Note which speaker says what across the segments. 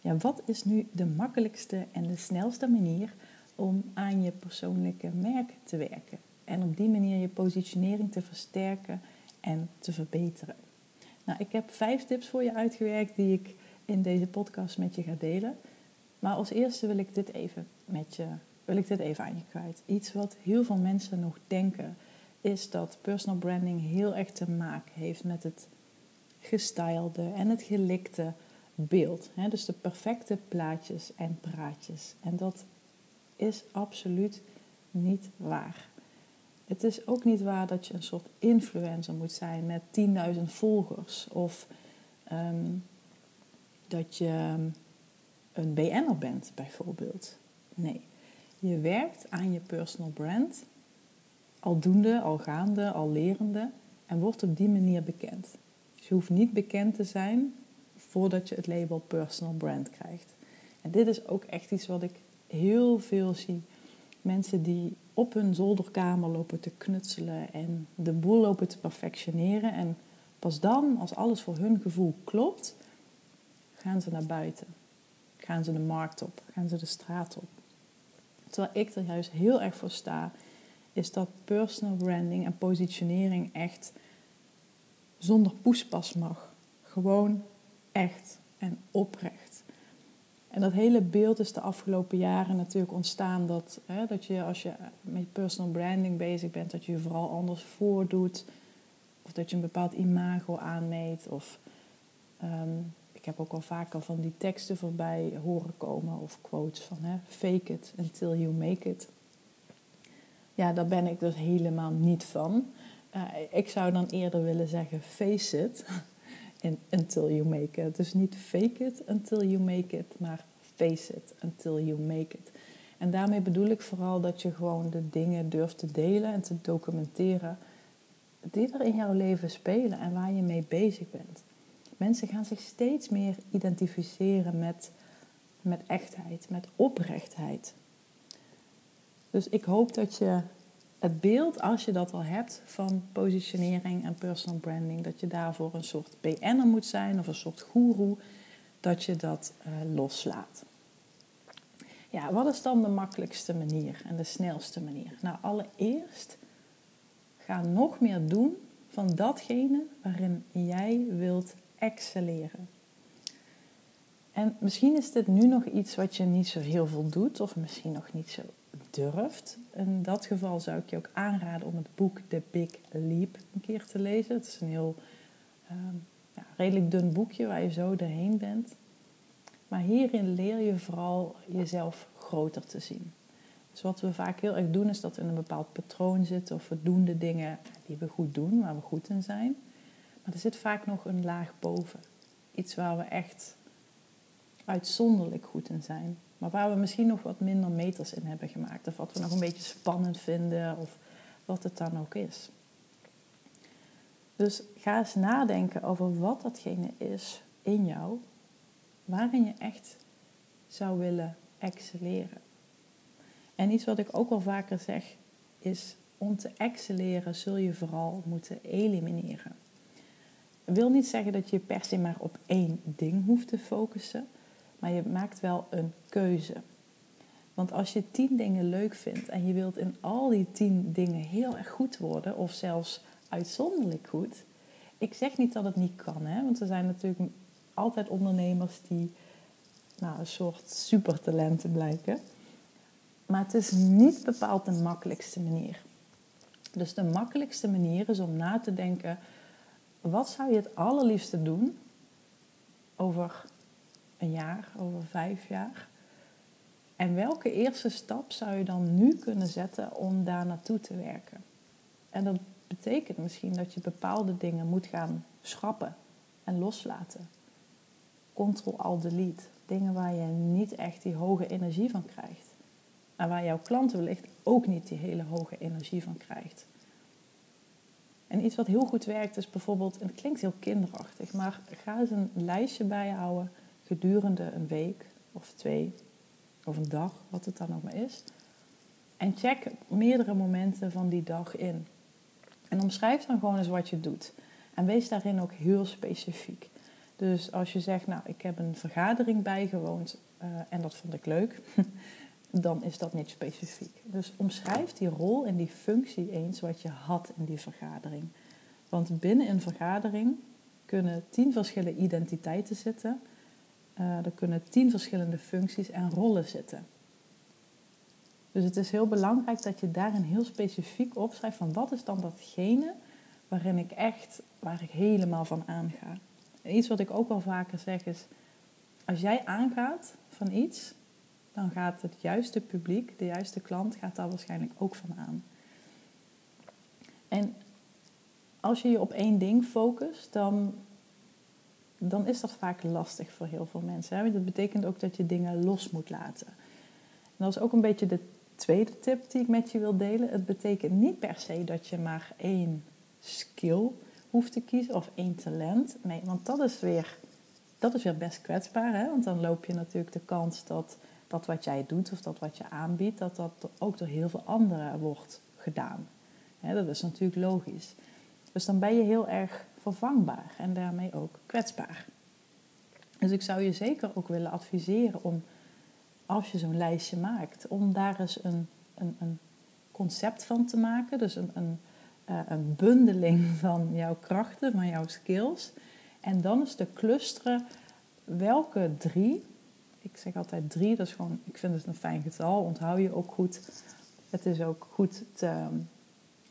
Speaker 1: Ja, wat is nu de makkelijkste en de snelste manier om aan je persoonlijke merk te werken? En op die manier je positionering te versterken en te verbeteren. Nou, ik heb vijf tips voor je uitgewerkt die ik in deze podcast met je ga delen. Maar als eerste wil ik dit even met je, wil ik dit even aan je kwijt. Iets wat heel veel mensen nog denken, is dat personal branding heel erg te maken heeft met het gestylede en het gelikte beeld. Dus de perfecte plaatjes en praatjes. En dat is absoluut niet waar. Het is ook niet waar dat je een soort influencer moet zijn met 10.000 volgers. Of ehm, dat je een BN'er bent, bijvoorbeeld. Nee, je werkt aan je personal brand, aldoende, al gaande, al lerende, en wordt op die manier bekend. Dus je hoeft niet bekend te zijn voordat je het label personal brand krijgt. En dit is ook echt iets wat ik heel veel zie. Mensen die op hun zolderkamer lopen te knutselen en de boel lopen te perfectioneren. En pas dan, als alles voor hun gevoel klopt, gaan ze naar buiten. Gaan ze de markt op, gaan ze de straat op. Terwijl ik er juist heel erg voor sta, is dat personal branding en positionering echt zonder poespas mag. Gewoon echt en oprecht. En dat hele beeld is de afgelopen jaren natuurlijk ontstaan dat, hè, dat je als je met personal branding bezig bent, dat je je vooral anders voordoet. Of dat je een bepaald imago aanmeet. Of ehm, ik heb ook al vaker van die teksten voorbij horen komen of quotes van hè, fake it until you make it. Ja, daar ben ik dus helemaal niet van. Uh, ik zou dan eerder willen zeggen face it until you make it. Dus niet fake it until you make it, maar face it until you make it. En daarmee bedoel ik vooral dat je gewoon de dingen durft te delen en te documenteren die er in jouw leven spelen en waar je mee bezig bent. Mensen gaan zich steeds meer identificeren met, met echtheid, met oprechtheid. Dus ik hoop dat je het beeld, als je dat al hebt, van positionering en personal branding, dat je daarvoor een soort PN'er moet zijn of een soort guru, dat je dat uh, loslaat. Ja, wat is dan de makkelijkste manier en de snelste manier? Nou, allereerst ga nog meer doen van datgene waarin jij wilt excelleren. En misschien is dit nu nog iets wat je niet zo heel veel doet, of misschien nog niet zo durft. In dat geval zou ik je ook aanraden om het boek The Big Leap een keer te lezen. Het is een heel ehm, ja, redelijk dun boekje waar je zo doorheen bent. Maar hierin leer je vooral jezelf groter te zien. Dus wat we vaak heel erg doen, is dat we in een bepaald patroon zitten of we doen de dingen die we goed doen, waar we goed in zijn. Maar er zit vaak nog een laag boven. Iets waar we echt uitzonderlijk goed in zijn. Maar waar we misschien nog wat minder meters in hebben gemaakt. Of wat we nog een beetje spannend vinden. Of wat het dan ook is. Dus ga eens nadenken over wat datgene is in jou. Waarin je echt zou willen excelleren. En iets wat ik ook wel vaker zeg is om te excelleren zul je vooral moeten elimineren. Dat wil niet zeggen dat je per se maar op één ding hoeft te focussen, maar je maakt wel een keuze. Want als je tien dingen leuk vindt en je wilt in al die tien dingen heel erg goed worden, of zelfs uitzonderlijk goed. Ik zeg niet dat het niet kan, hè? want er zijn natuurlijk altijd ondernemers die nou, een soort supertalenten blijken. Maar het is niet bepaald de makkelijkste manier. Dus de makkelijkste manier is om na te denken: wat zou je het allerliefste doen over een jaar, over vijf jaar? En welke eerste stap zou je dan nu kunnen zetten om daar naartoe te werken? En dat betekent misschien dat je bepaalde dingen moet gaan schrappen en loslaten. Ctrl-Alt-Delete. dingen waar je niet echt die hoge energie van krijgt. En waar jouw klant wellicht ook niet die hele hoge energie van krijgt. En iets wat heel goed werkt is bijvoorbeeld, en het klinkt heel kinderachtig, maar ga eens een lijstje bijhouden gedurende een week of twee of een dag, wat het dan ook maar is. En check meerdere momenten van die dag in. En omschrijf dan gewoon eens wat je doet. En wees daarin ook heel specifiek. Dus als je zegt, nou, ik heb een vergadering bijgewoond uh, en dat vond ik leuk, dan is dat niet specifiek. Dus omschrijf die rol en die functie eens wat je had in die vergadering. Want binnen een vergadering kunnen tien verschillende identiteiten zitten. Uh, er kunnen tien verschillende functies en rollen zitten. Dus het is heel belangrijk dat je daarin heel specifiek opschrijft van wat is dan datgene waarin ik echt, waar ik helemaal van aanga. iets wat ik ook wel vaker zeg is, als jij aangaat van iets, dan gaat het juiste publiek, de juiste klant, gaat daar waarschijnlijk ook van aan. En als je je op één ding focust, dan, dan is dat vaak lastig voor heel veel mensen. Hè? Dat betekent ook dat je dingen los moet laten. En dat is ook een beetje de tweede tip die ik met je wil delen. Het betekent niet per se dat je maar één skill hoeft te kiezen of één talent. Nee, want dat is weer, dat is weer best kwetsbaar. Hè? Want dan loop je natuurlijk de kans dat dat wat jij doet of dat wat je aanbiedt, dat dat ook door heel veel anderen wordt gedaan. dat is natuurlijk logisch. Dus dan ben je heel erg vervangbaar en daarmee ook kwetsbaar. Dus ik zou je zeker ook willen adviseren om, als je zo'n lijstje maakt, om daar eens een, een, een concept van te maken. Dus een, een, eh, een bundeling van jouw krachten, van jouw skills. En dan eens te clusteren welke drie ik zeg altijd drie, dat is gewoon, ik vind het een fijn getal, onthoud je ook goed. Het is ook goed te,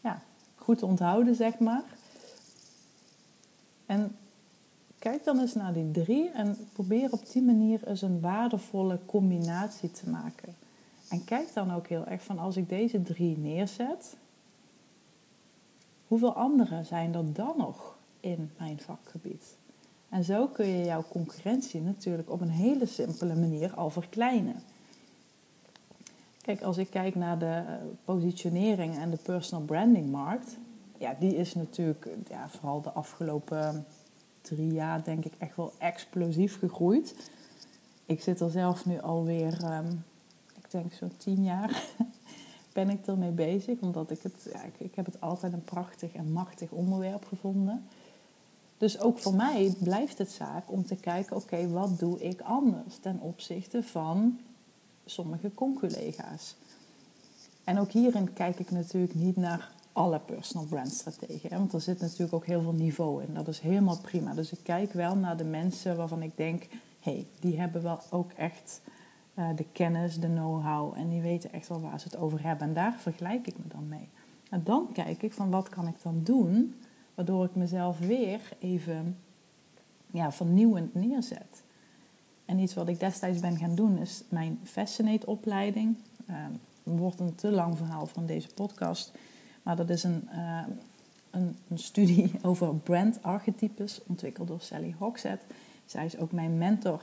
Speaker 1: ja, goed te onthouden, zeg maar. En kijk dan eens naar die drie en probeer op die manier eens een waardevolle combinatie te maken. En kijk dan ook heel erg van als ik deze drie neerzet, hoeveel andere zijn er dan nog in mijn vakgebied? En zo kun je jouw concurrentie natuurlijk op een hele simpele manier al verkleinen. Kijk, als ik kijk naar de eh, positionering en de personal branding markt, ja, die is natuurlijk ja, vooral de afgelopen drie jaar denk ik echt wel explosief gegroeid. Ik zit er zelf nu alweer, um, ik denk zo'n tien jaar ben ik ermee bezig. Omdat ik het, ja, ik, heb het altijd een prachtig en machtig onderwerp gevonden. Dus ook voor mij blijft het zaak om te kijken, oké, wat doe ik anders ten opzichte van sommige conculega's. En ook hierin kijk ik natuurlijk niet naar alle personal brand strategieën, want er zit natuurlijk ook heel veel niveau in. Dat is helemaal prima. Dus ik kijk wel naar de mensen waarvan ik denk, hey, die hebben wel ook echt uh, de kennis, de know-how en die weten echt wel waar ze het over hebben. En daar vergelijk ik me dan mee. En dan kijk ik van wat kan ik dan doen Waardoor ik mezelf weer even ja, vernieuwend neerzet. En iets wat ik destijds ben gaan doen is mijn Fascinate-opleiding. Uh, wordt een te lang verhaal van deze podcast. Maar dat is een, uh, een, een, studie over brandarchetypes, ontwikkeld door Sally Hogshead. Zij is ook mijn mentor.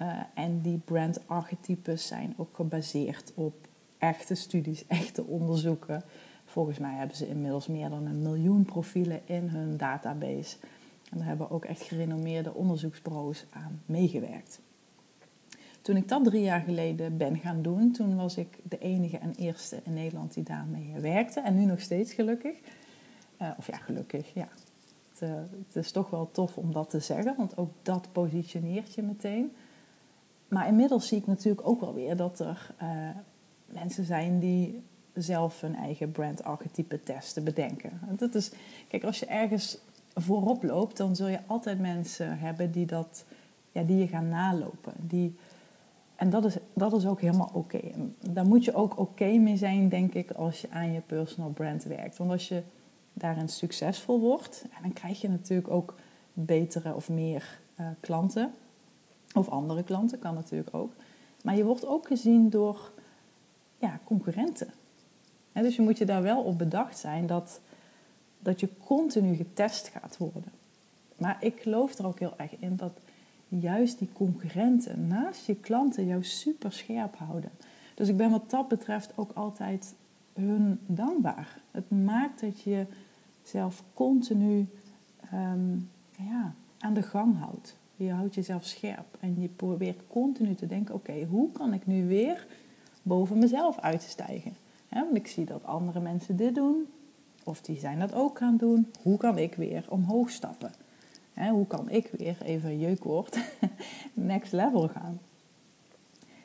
Speaker 1: Uh, en die brandarchetypes zijn ook gebaseerd op echte studies, echte onderzoeken. Volgens mij hebben ze inmiddels meer dan een miljoen profielen in hun database. En daar hebben ook echt gerenommeerde onderzoeksbureaus aan meegewerkt. Toen ik dat drie jaar geleden ben gaan doen, toen was ik de enige en eerste in Nederland die daarmee werkte. En nu nog steeds gelukkig. Uh, of ja, gelukkig, ja. Het, uh, het, is toch wel tof om dat te zeggen, want ook dat positioneert je meteen. Maar inmiddels zie ik natuurlijk ook wel weer dat er uh, mensen zijn die zelf hun eigen brandarchetype testen, bedenken. Dat is, kijk, als je ergens voorop loopt, dan zul je altijd mensen hebben die, dat, ja, die je gaan nalopen. Die, en dat is, dat is ook helemaal oké. Daar moet je ook oké mee zijn, denk ik, als je aan je personal brand werkt. Want als je daarin succesvol wordt, dan krijg je natuurlijk ook betere of meer uh, klanten. Of andere klanten, kan natuurlijk ook. Maar je wordt ook gezien door ja, concurrenten dus je moet je daar wel op bedacht zijn dat, dat je continu getest gaat worden. Maar ik geloof er ook heel erg in dat juist die concurrenten naast je klanten jou super scherp houden. Dus ik ben wat dat betreft ook altijd hun dankbaar. Het maakt dat je zelf continu ehm, ja, aan de gang houdt. Je houdt jezelf scherp en je probeert continu te denken: oké, hoe kan ik nu weer boven mezelf uitstijgen? want ik zie dat andere mensen dit doen, of die zijn dat ook gaan doen. Hoe kan ik weer omhoog stappen? Hoe kan ik weer, even jeukwoord, next level gaan?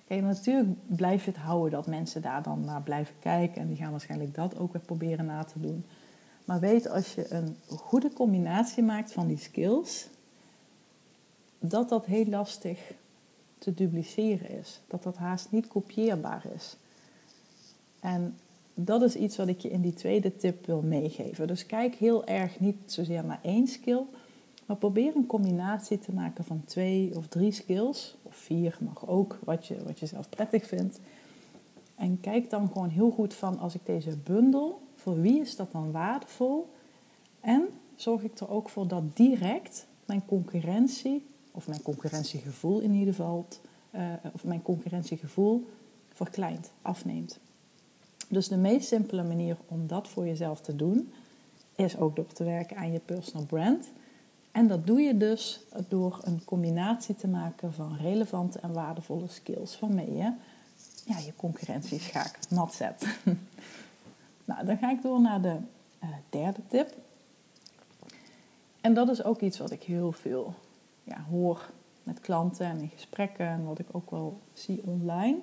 Speaker 1: Kijk, natuurlijk blijf je het houden dat mensen daar dan naar blijven kijken. En die gaan waarschijnlijk dat ook weer proberen na te doen. Maar weet als je een goede combinatie maakt van die skills, dat dat heel lastig te dupliceren is. Dat dat haast niet kopieerbaar is. En dat is iets wat ik je in die tweede tip wil meegeven. Dus kijk heel erg niet zozeer naar één skill, maar probeer een combinatie te maken van twee of drie skills, of vier mag ook, wat je, wat je zelf prettig vindt. En kijk dan gewoon heel goed van als ik deze bundel, voor wie is dat dan waardevol? En zorg ik er ook voor dat direct mijn concurrentie, of mijn concurrentiegevoel in ieder geval, uh, of mijn concurrentiegevoel verkleint, afneemt. Dus de meest simpele manier om dat voor jezelf te doen, is ook door te werken aan je personal brand. En dat doe je dus door een combinatie te maken van relevante en waardevolle skills waarmee je ja, je concurrentieschaak nat zet. nou, dan ga ik door naar de uh, derde tip. En dat is ook iets wat ik heel veel ja, hoor met klanten en in gesprekken en wat ik ook wel zie online.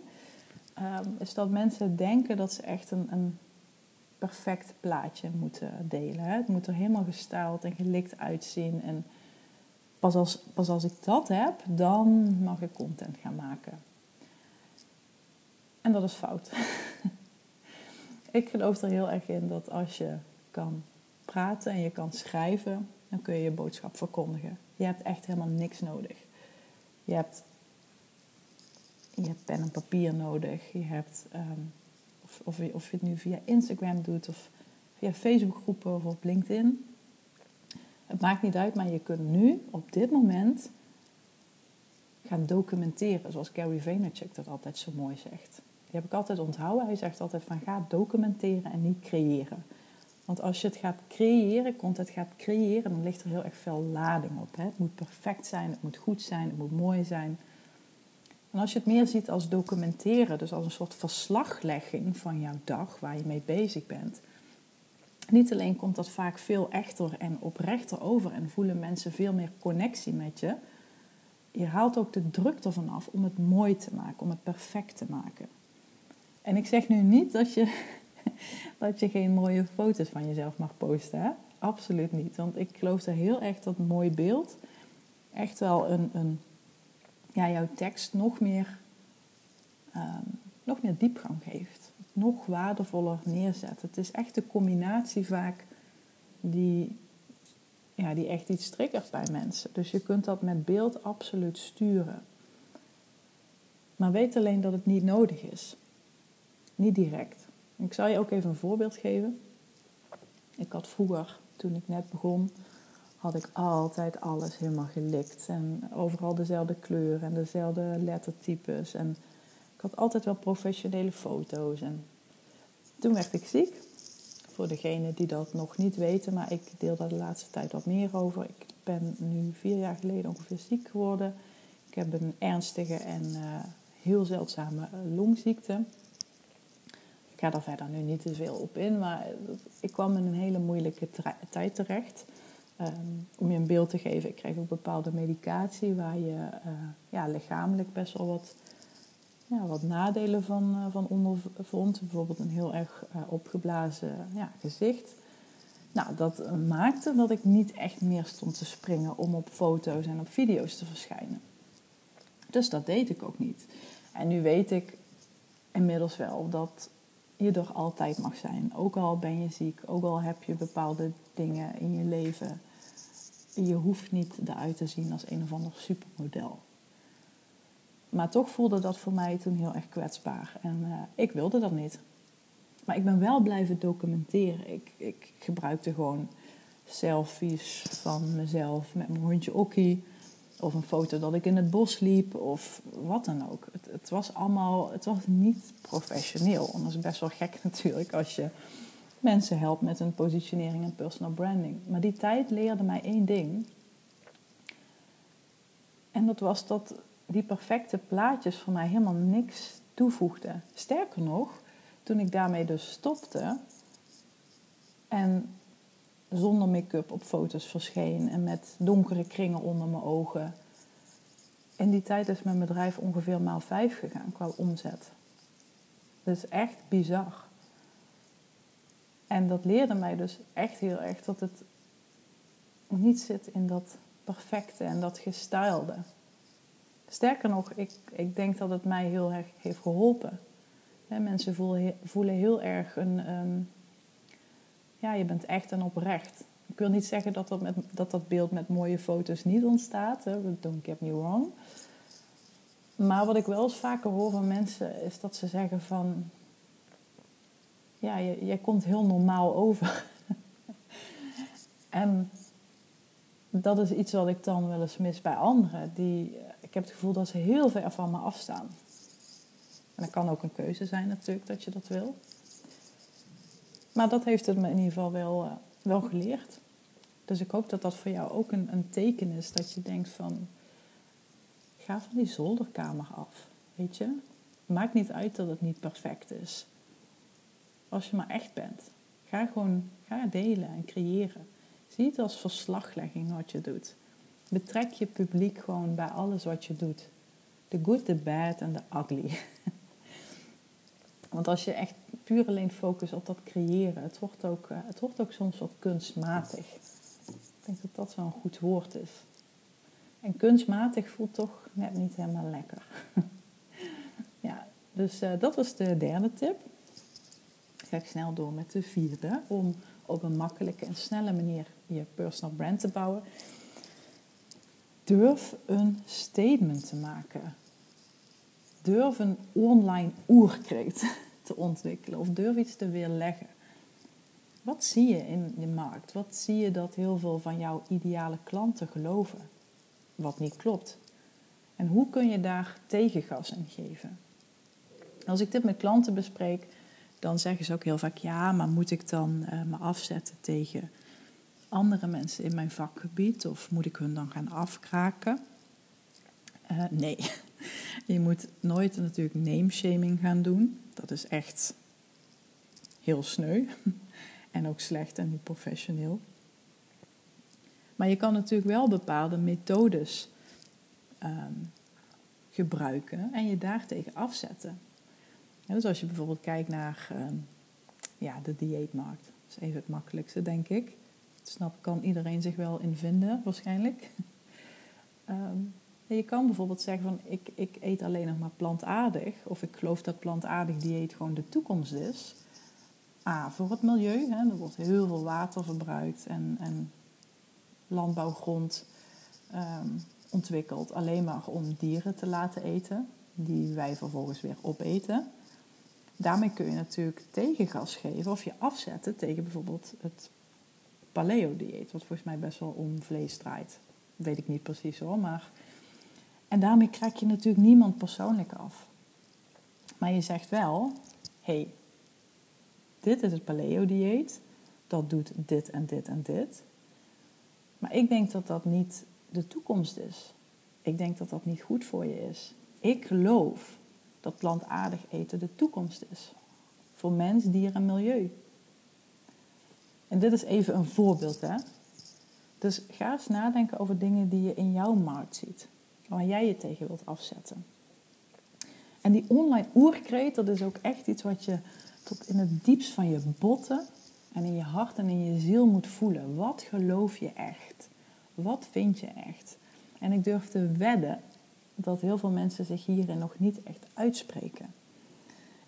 Speaker 1: Um, is dat mensen denken dat ze echt een, een perfect plaatje moeten delen. Het moet er helemaal gestyled en gelikt uitzien. En pas als, pas als ik dat heb, dan mag ik content gaan maken. En dat is fout. ik geloof er heel erg in dat als je kan praten en je kan schrijven, dan kun je je boodschap verkondigen. Je hebt echt helemaal niks nodig. Je hebt, je pen en papier nodig. Je hebt ehm, of, of, je, het nu via Instagram doet of via Facebookgroepen of op LinkedIn. Het maakt niet uit, maar je kunt nu op dit moment gaan documenteren, zoals Gary Vaynerchuk dat altijd zo mooi zegt. Die heb ik altijd onthouden. Hij zegt altijd van ga documenteren en niet creëren. Want als je het gaat creëren, content gaat creëren, dan ligt er heel erg veel lading op. Hè? Het moet perfect zijn, het moet goed zijn, het moet mooi zijn. En als je het meer ziet als documenteren, dus als een soort verslaglegging van jouw dag waar je mee bezig bent. Niet alleen komt dat vaak veel echter en oprechter over en voelen mensen veel meer connectie met je. Je haalt ook de druk ervan af om het mooi te maken, om het perfect te maken. En ik zeg nu niet dat je, dat je geen mooie foto's van jezelf mag posten. Absoluut niet. Want ik geloof er heel erg dat mooi beeld echt wel een, een ja, jouw tekst nog meer, um, nog meer diepgang geeft. Nog waardevoller neerzet. Het is echt de combinatie vaak die, ja, die echt iets triggert bij mensen. Dus je kunt dat met beeld absoluut sturen. Maar weet alleen dat het niet nodig is. Niet direct. Ik zal je ook even een voorbeeld geven. Ik had vroeger, toen ik net begon, had ik altijd alles helemaal gelikt. En overal dezelfde kleur en dezelfde lettertypes. En ik had altijd wel professionele foto's. En toen werd ik ziek. Voor degenen die dat nog niet weten, maar ik deel daar de laatste tijd wat meer over. Ik ben nu vier jaar geleden ongeveer ziek geworden. Ik heb een ernstige en uh, heel zeldzame longziekte. Ik ga daar verder nu niet te veel op in, maar ik kwam in een hele moeilijke tijd terecht. Um, om je een beeld te geven, ik kreeg ook bepaalde medicatie waar je uh, ja, lichamelijk best wel wat, ja, wat nadelen van, uh, van ondervond. Bijvoorbeeld een heel erg uh, opgeblazen ja, gezicht. Nou, dat maakte dat ik niet echt meer stond te springen om op foto's en op video's te verschijnen. Dus dat deed ik ook niet. En nu weet ik inmiddels wel dat je er altijd mag zijn. Ook al ben je ziek, ook al heb je bepaalde dingen in je leven. Je hoeft niet eruit te zien als een of ander supermodel. Maar toch voelde dat voor mij toen heel erg kwetsbaar. En uh, ik wilde dat niet. Maar ik ben wel blijven documenteren. Ik, ik gebruikte gewoon selfies van mezelf met mijn hondje Okkie. Of een foto dat ik in het bos liep of wat dan ook. Het, het was allemaal, het was niet professioneel. En is best wel gek natuurlijk als je mensen helpt met hun positionering en personal branding. Maar die tijd leerde mij één ding. En dat was dat die perfecte plaatjes voor mij helemaal niks toevoegden. Sterker nog, toen ik daarmee dus stopte en zonder make-up op foto's verscheen en met donkere kringen onder mijn ogen. In die tijd is mijn bedrijf ongeveer maal vijf gegaan qua omzet. Dat is echt bizar. En dat leerde mij dus echt heel erg dat het niet zit in dat perfecte en dat gestylede. Sterker nog, ik, ik denk dat het mij heel erg heeft geholpen. mensen voelen, voelen heel erg een. Um, ja, je bent echt en oprecht. Ik wil niet zeggen dat dat, met, dat, dat beeld met mooie foto's niet ontstaat. Don't get me wrong. Maar wat ik wel eens vaker hoor van mensen is dat ze zeggen van... Ja, jij komt heel normaal over. en dat is iets wat ik dan wel eens mis bij anderen. Die, ik heb het gevoel dat ze heel ver van me afstaan. En dat kan ook een keuze zijn natuurlijk dat je dat wil. Maar dat heeft het me in ieder geval wel, uh, wel geleerd. Dus ik hoop dat dat voor jou ook een, een teken is dat je denkt van... Ga van die zolderkamer af, weet je. Maakt niet uit dat het niet perfect is. Als je maar echt bent. Ga gewoon ga delen en creëren. Zie het als verslaglegging wat je doet. Betrek je publiek gewoon bij alles wat je doet. The good, the bad en the ugly. Want als je echt puur alleen focust op dat creëren, het wordt ook, eh, het wordt ook soms wat kunstmatig. Ik denk dat dat wel een goed woord is. En kunstmatig voelt toch net niet helemaal lekker. ja, dus uh, dat was de derde tip. Ga snel door met de vierde. Om op een makkelijke en snelle manier je personal brand te bouwen. Durf een statement te maken. Durf een online oerkreet te ontwikkelen of durf iets te weerleggen. Wat zie je in de markt? Wat zie je dat heel veel van jouw ideale klanten geloven? Wat niet klopt. En hoe kun je daar tegengas in geven? Als ik dit met klanten bespreek, dan zeggen ze ook heel vaak: ja, maar moet ik dan uh, me afzetten tegen andere mensen in mijn vakgebied of moet ik hun dan gaan afkraken? Uh, nee, je moet nooit natuurlijk name-shaming gaan doen. Dat is echt heel sneu en ook slecht en niet professioneel. Maar je kan natuurlijk wel bepaalde methodes um, gebruiken en je daartegen afzetten. Dus als je bijvoorbeeld kijkt naar um, ja, de dieetmarkt, dat is even het makkelijkste, denk ik. Snap, kan iedereen zich wel in vinden, waarschijnlijk. Um, je kan bijvoorbeeld zeggen van ik, ik eet alleen nog maar plantaardig. Of ik geloof dat plantaardig dieet gewoon de toekomst is. A, voor het milieu. Hè, er wordt heel veel water verbruikt en, en landbouwgrond um, ontwikkeld alleen maar om dieren te laten eten. Die wij vervolgens weer opeten. Daarmee kun je natuurlijk tegengas geven of je afzetten tegen bijvoorbeeld het paleo-dieet. Wat volgens mij best wel om vlees draait. Weet ik niet precies hoor, maar en daarmee krijg je natuurlijk niemand persoonlijk af. Maar je zegt wel, hey, dit is het paleo-dieet, dat doet dit en dit en dit. Maar ik denk dat dat niet de toekomst is. Ik denk dat dat niet goed voor je is. Ik geloof dat plantaardig eten de toekomst is. Voor mens, dier en milieu. En dit is even een voorbeeld, hè. Dus ga eens nadenken over dingen die je in jouw markt ziet waar jij je tegen wilt afzetten. En die online oerkreet, dat is ook echt iets wat je tot in het diepst van je botten en in je hart en in je ziel moet voelen. Wat geloof je echt? Wat vind je echt? En ik durf te wedden dat heel veel mensen zich hierin nog niet echt uitspreken.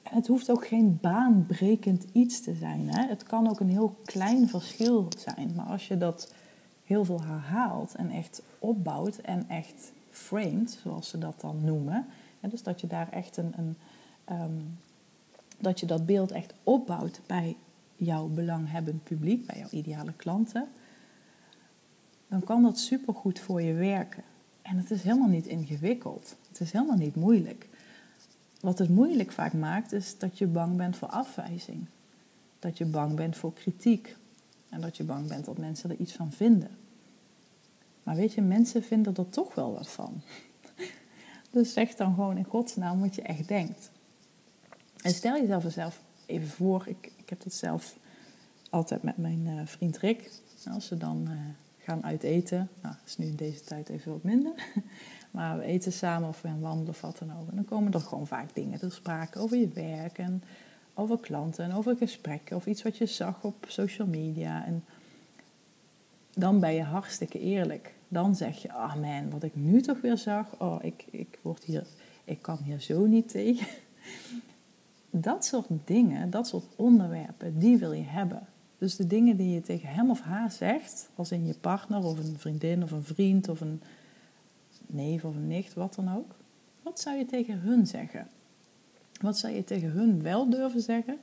Speaker 1: En het hoeft ook geen baanbrekend iets te zijn. Hè? Het kan ook een heel klein verschil zijn. Maar als je dat heel veel herhaalt en echt opbouwt en echt framed, zoals ze dat dan noemen. dus dat je daar echt een, een ehm, dat je dat beeld echt opbouwt bij jouw belanghebbend publiek, bij jouw ideale klanten, dan kan dat supergoed voor je werken. En het is helemaal niet ingewikkeld. Het is helemaal niet moeilijk. Wat het moeilijk vaak maakt, is dat je bang bent voor afwijzing. Dat je bang bent voor kritiek. En dat je bang bent dat mensen er iets van vinden. Maar weet je, mensen vinden er toch wel wat van. Dus zeg dan gewoon in godsnaam wat je echt denkt. En stel jezelf zelf even voor. Ik, ik heb dat zelf altijd met mijn uh, vriend Rick. Als we dan uh, gaan uiteten. Nou, dat is nu in deze tijd even wat minder. Maar we eten samen of we gaan wandelen of wat dan ook. En dan komen er gewoon vaak dingen te sprake over je werk en over klanten en over gesprekken of iets wat je zag op social media. En dan ben je hartstikke eerlijk. Dan zeg je, ah oh man, wat ik nu toch weer zag, oh, ik, ik, word hier, ik kan hier zo niet tegen. Dat soort dingen, dat soort onderwerpen, die wil je hebben. Dus de dingen die je tegen hem of haar zegt, als in je partner of een vriendin of een vriend of een neef of een nicht, wat dan ook. Wat zou je tegen hun zeggen? Wat zou je tegen hun wel durven zeggen,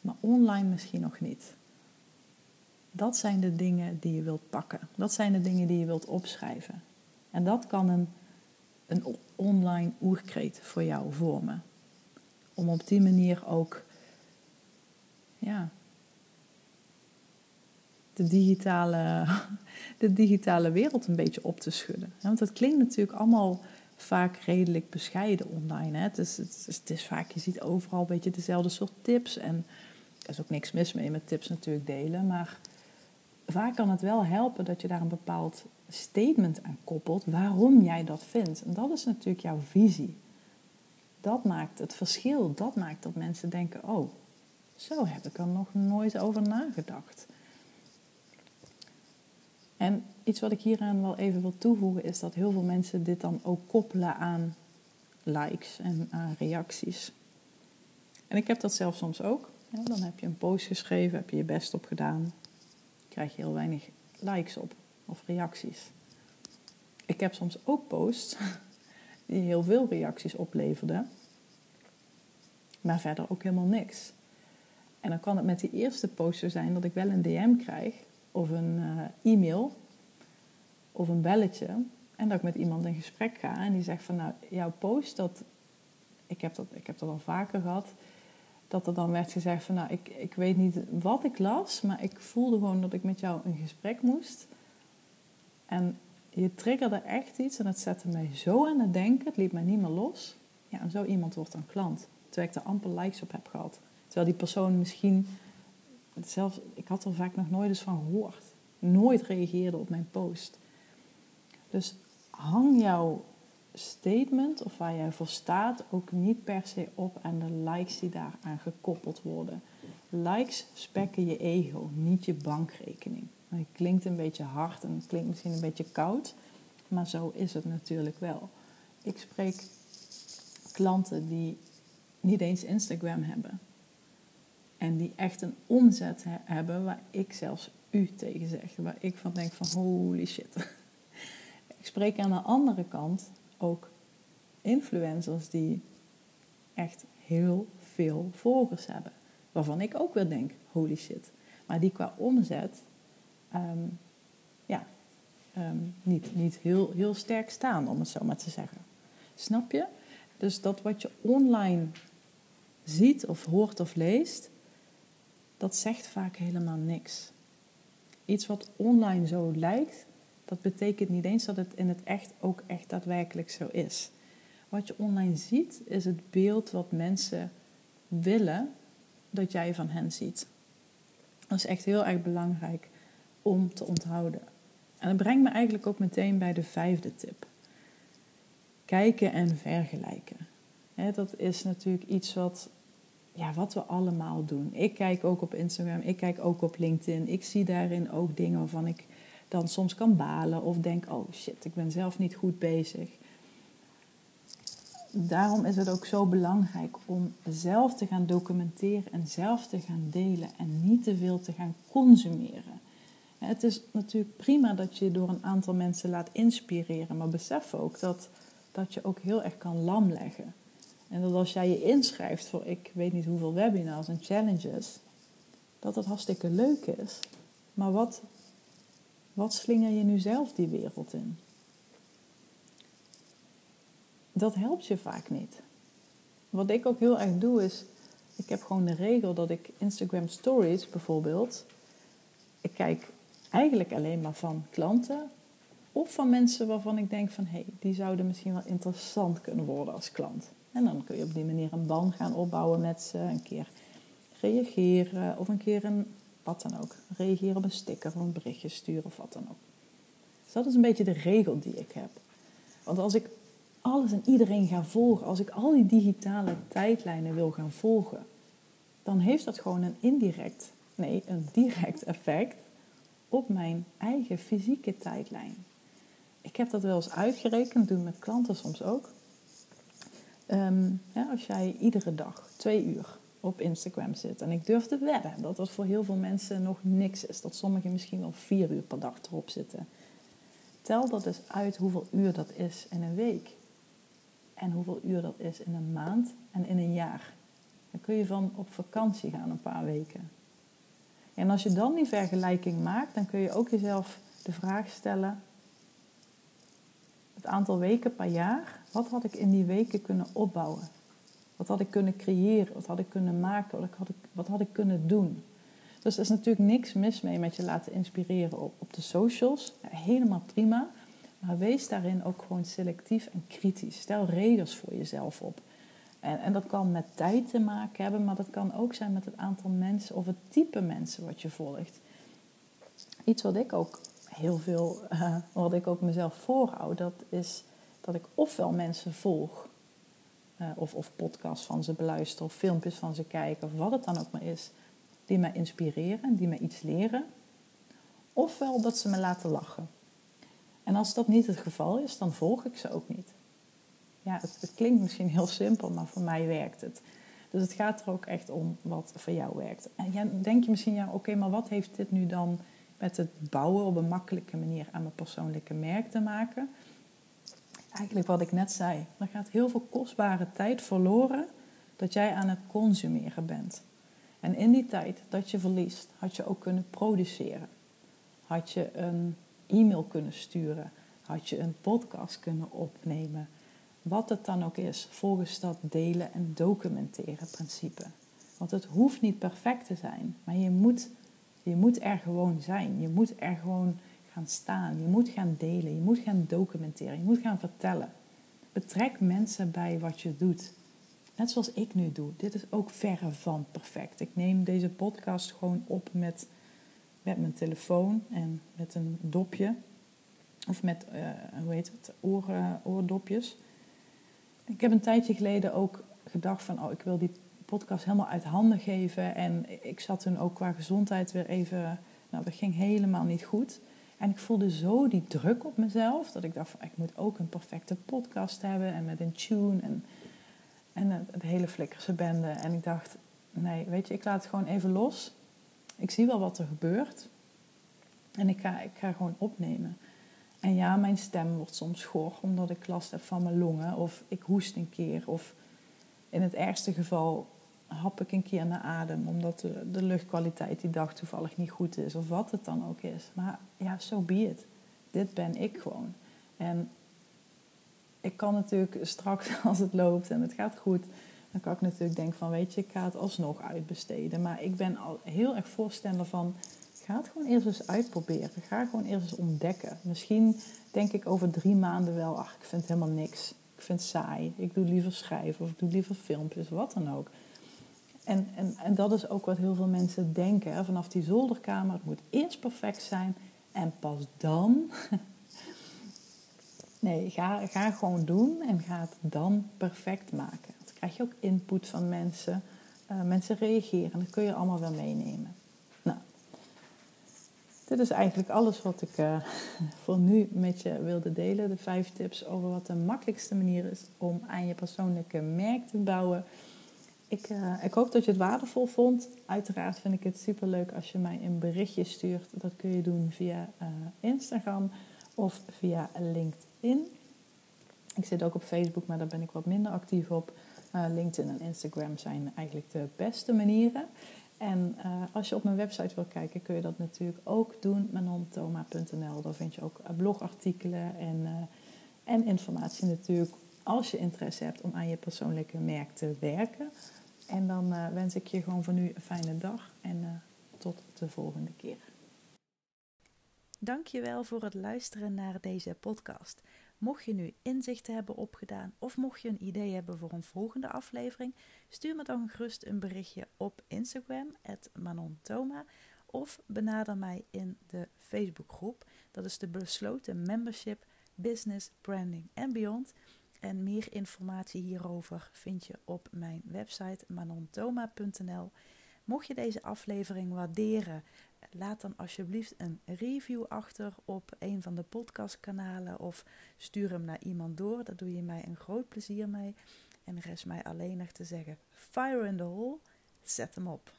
Speaker 1: maar online misschien nog niet? Dat zijn de dingen die je wilt pakken. Dat zijn de dingen die je wilt opschrijven. En dat kan een, een online oerkreet voor jou vormen. Om op die manier ook ja, de digitale, de digitale wereld een beetje op te schudden. Want het klinkt natuurlijk allemaal vaak redelijk bescheiden online. Hè? Het, is, het, is, het is vaak, je ziet overal een beetje dezelfde soort tips. En er is ook niks mis mee met tips natuurlijk delen. Maar vaak kan het wel helpen dat je daar een bepaald statement aan koppelt waarom jij dat vindt. En dat is natuurlijk jouw visie. Dat maakt het verschil. Dat maakt dat mensen denken: oh, zo heb ik er nog nooit over nagedacht. En iets wat ik hieraan wel even wil toevoegen is dat heel veel mensen dit dan ook koppelen aan likes en aan reacties. En ik heb dat zelf soms ook. dan heb je een post geschreven, heb je je best op gedaan, krijg je heel weinig likes op of reacties. Ik heb soms ook posts die heel veel reacties opleverden, maar verder ook helemaal niks. En dan kan het met die eerste post zo zijn dat ik wel een DM krijg of een uh, e-mail of een belletje. En dat ik met iemand in gesprek ga en die zegt van nou, jouw post, dat, ik, heb dat, ik heb dat al vaker gehad, dat er dan werd gezegd van nou, ik, ik weet niet wat ik las, maar ik voelde gewoon dat ik met jou een gesprek moest. En je triggerde echt iets en het zette mij zo aan het denken, het liet mij niet meer los. Ja, en zo iemand wordt dan klant. Terwijl ik er amper likes op heb gehad. Terwijl die persoon misschien ik had er vaak nog nooit eens van gehoord. Nooit reageerde op mijn post. Dus hang jouw statement of waar jij voor staat ook niet per se op aan de likes die daaraan gekoppeld worden. Likes spekken je ego, niet je bankrekening. Het klinkt een beetje hard en het klinkt misschien een beetje koud, maar zo is het natuurlijk wel. Ik spreek klanten die niet eens Instagram hebben. En die echt een omzet hebben waar ik zelfs u tegen zeg. Waar ik van denk van holy shit. ik spreek aan de andere kant ook influencers die echt heel veel volgers hebben. Waarvan ik ook weer denk, holy shit. Maar die qua omzet ehm, ja, ehm, niet, niet heel, heel sterk staan, om het zo maar te zeggen. Snap je? Dus dat wat je online ziet of hoort of leest, dat zegt vaak helemaal niks. Iets wat online zo lijkt, dat betekent niet eens dat het in het echt ook echt daadwerkelijk zo is. Wat je online ziet, is het beeld wat mensen willen dat jij van hen ziet. Dat is echt heel erg belangrijk om te onthouden. En dat brengt me eigenlijk ook meteen bij de vijfde tip. Kijken en vergelijken. dat is natuurlijk iets wat ja, wat we allemaal doen. Ik kijk ook op Instagram, ik kijk ook op LinkedIn. Ik zie daarin ook dingen waarvan ik dan soms kan balen of denk: oh shit, ik ben zelf niet goed bezig. Daarom is het ook zo belangrijk om zelf te gaan documenteren en zelf te gaan delen en niet te veel te gaan consumeren. Het is natuurlijk prima dat je door een aantal mensen laat inspireren, maar besef ook dat, dat je ook heel erg kan lam leggen. En dat als jij je inschrijft voor ik weet niet hoeveel webinars en challenges, dat dat hartstikke leuk is. Maar wat, wat slinger je nu zelf die wereld in? dat helpt je vaak niet. Wat ik ook heel erg doe is, ik heb gewoon de regel dat ik Instagram Stories bijvoorbeeld, ik kijk eigenlijk alleen maar van klanten of van mensen waarvan ik denk van hé, hey, die zouden misschien wel interessant kunnen worden als klant. En dan kun je op die manier een band gaan opbouwen met ze, een keer reageren of een keer een wat dan ook. Reageren op een sticker of een berichtje sturen of wat dan ook. Dus dat is een beetje de regel die ik heb. Want als ik alles en iedereen ga volgen, als ik al die digitale tijdlijnen wil gaan volgen, dan heeft dat gewoon een indirect, nee, een direct effect op mijn eigen fysieke tijdlijn. Ik heb dat wel eens uitgerekend, doen met klanten soms ook. Ehm, ja, als jij iedere dag twee uur op Instagram zit. En ik durf te wedden dat dat voor heel veel mensen nog niks is. Dat sommigen misschien wel vier uur per dag erop zitten. Tel dat eens uit hoeveel uur dat is in een week. En hoeveel uur dat is in een maand en in een jaar. Dan kun je van op vakantie gaan een paar weken. En als je dan die vergelijking maakt, dan kun je ook jezelf de vraag stellen: het aantal weken per jaar, wat had ik in die weken kunnen opbouwen? Wat had ik kunnen creëren? Wat had ik kunnen maken? Wat had ik, wat had ik kunnen doen? Dus er is natuurlijk niks mis mee met je laten inspireren op, de socials. helemaal prima. Maar wees daarin ook gewoon selectief en kritisch. Stel regels voor jezelf op. En, en dat kan met tijd te maken hebben, maar dat kan ook zijn met het aantal mensen of het type mensen wat je volgt. Iets wat ik ook heel veel, wat ik ook mezelf voorhoud, dat is dat ik ofwel mensen volg uh, of, of podcasts van ze beluisteren of filmpjes van ze kijken of wat het dan ook maar is, die mij inspireren, die mij iets leren. Ofwel dat ze me laten lachen. En als dat niet het geval is, dan volg ik ze ook niet. Ja, het, klinkt misschien heel simpel, maar voor mij werkt het. Dus het gaat er ook echt om wat voor jou werkt. En dan denk je misschien, ja, oké, maar wat heeft dit nu dan met het bouwen op een makkelijke manier aan mijn persoonlijke merk te maken? Eigenlijk wat ik net zei. Er gaat heel veel kostbare tijd verloren dat jij aan het consumeren bent. En in die tijd dat je verliest, had je ook kunnen produceren. Had je een e-mail kunnen sturen. Had je een podcast kunnen opnemen. Wat het dan ook is, volgens dat delen en documenteren principe. Want het hoeft niet perfect te zijn, maar je moet, je moet er gewoon zijn. Je moet er gewoon gaan staan. Je moet gaan delen. Je moet gaan documenteren. Je moet gaan vertellen. Betrek mensen bij wat je doet. Net zoals ik nu doe. Dit is ook verre van perfect. Ik neem deze podcast gewoon op met, met mijn telefoon en met een dopje. Of met, uh, hoe heet het, oor, oordopjes. Ik heb een tijdje geleden ook gedacht van, oh, ik wil die podcast helemaal uit handen geven. En ik zat toen ook qua gezondheid weer even, nou, dat ging helemaal niet goed. En ik voelde zo die druk op mezelf dat ik dacht ik moet ook een perfecte podcast hebben en met een tune en, en het, hele flikkerse bende. En ik dacht, nee, weet je, ik laat het gewoon even los. Ik zie wel wat er gebeurt en ik ga, ik ga gewoon opnemen. En ja, mijn stem wordt soms schor omdat ik last heb van mijn longen of ik hoest een keer of in het ergste geval hap ik een keer naar adem, omdat de, de, luchtkwaliteit die dag toevallig niet goed is, of wat het dan ook is. Maar ja, zo so be it. Dit ben ik gewoon. En ik kan natuurlijk straks, als het loopt en het gaat goed, dan kan ik natuurlijk denken van, weet je, ik ga het alsnog uitbesteden. Maar ik ben al heel erg voorstander van, ga het gewoon eerst eens uitproberen. Ga gewoon eerst eens ontdekken. Misschien denk ik over drie maanden wel, ach, ik vind helemaal niks. Ik vind het saai. Ik doe liever schrijven of ik doe liever filmpjes, wat dan ook. En, en, en dat is ook wat heel veel mensen denken. Hè? Vanaf die zolderkamer, het moet eerst perfect zijn en pas dan. nee, ga, ga gewoon doen en ga het dan perfect maken. Dan krijg je ook input van mensen. Uh, mensen reageren, dat kun je allemaal wel meenemen. Nou, dit is eigenlijk alles wat ik uh, voor nu met je wilde delen. De vijf tips over wat de makkelijkste manier is om aan je persoonlijke merk te bouwen. Ik, uh, ik hoop dat je het waardevol vond. Uiteraard vind ik het super leuk als je mij een berichtje stuurt. Dat kun je doen via uh, Instagram of via LinkedIn. Ik zit ook op Facebook, maar daar ben ik wat minder actief op. Uh, LinkedIn en Instagram zijn eigenlijk de beste manieren. En als je op mijn website wil kijken, kun je dat natuurlijk ook doen. Manontoma.nl. Daar vind je ook blogartikelen en, en informatie natuurlijk als je interesse hebt om aan je persoonlijke merk te werken. En dan uh, wens ik je gewoon voor nu een fijne dag en uh, tot de volgende keer.
Speaker 2: Dankjewel voor het luisteren naar deze podcast. Mocht je nu inzichten hebben opgedaan of mocht je een idee hebben voor een volgende aflevering, stuur me dan gerust een berichtje op Instagram, @manontoma, of benader mij in de Facebookgroep. Dat is de besloten membership Business, Branding en Beyond. En meer informatie hierover vind je op mijn website manontoma.nl. Mocht je deze aflevering waarderen, laat dan alsjeblieft een review achter op een van de podcastkanalen of stuur hem naar iemand door. Daar doe je mij een groot plezier mee. En is mij alleen nog te zeggen: fire in the hole, zet hem op.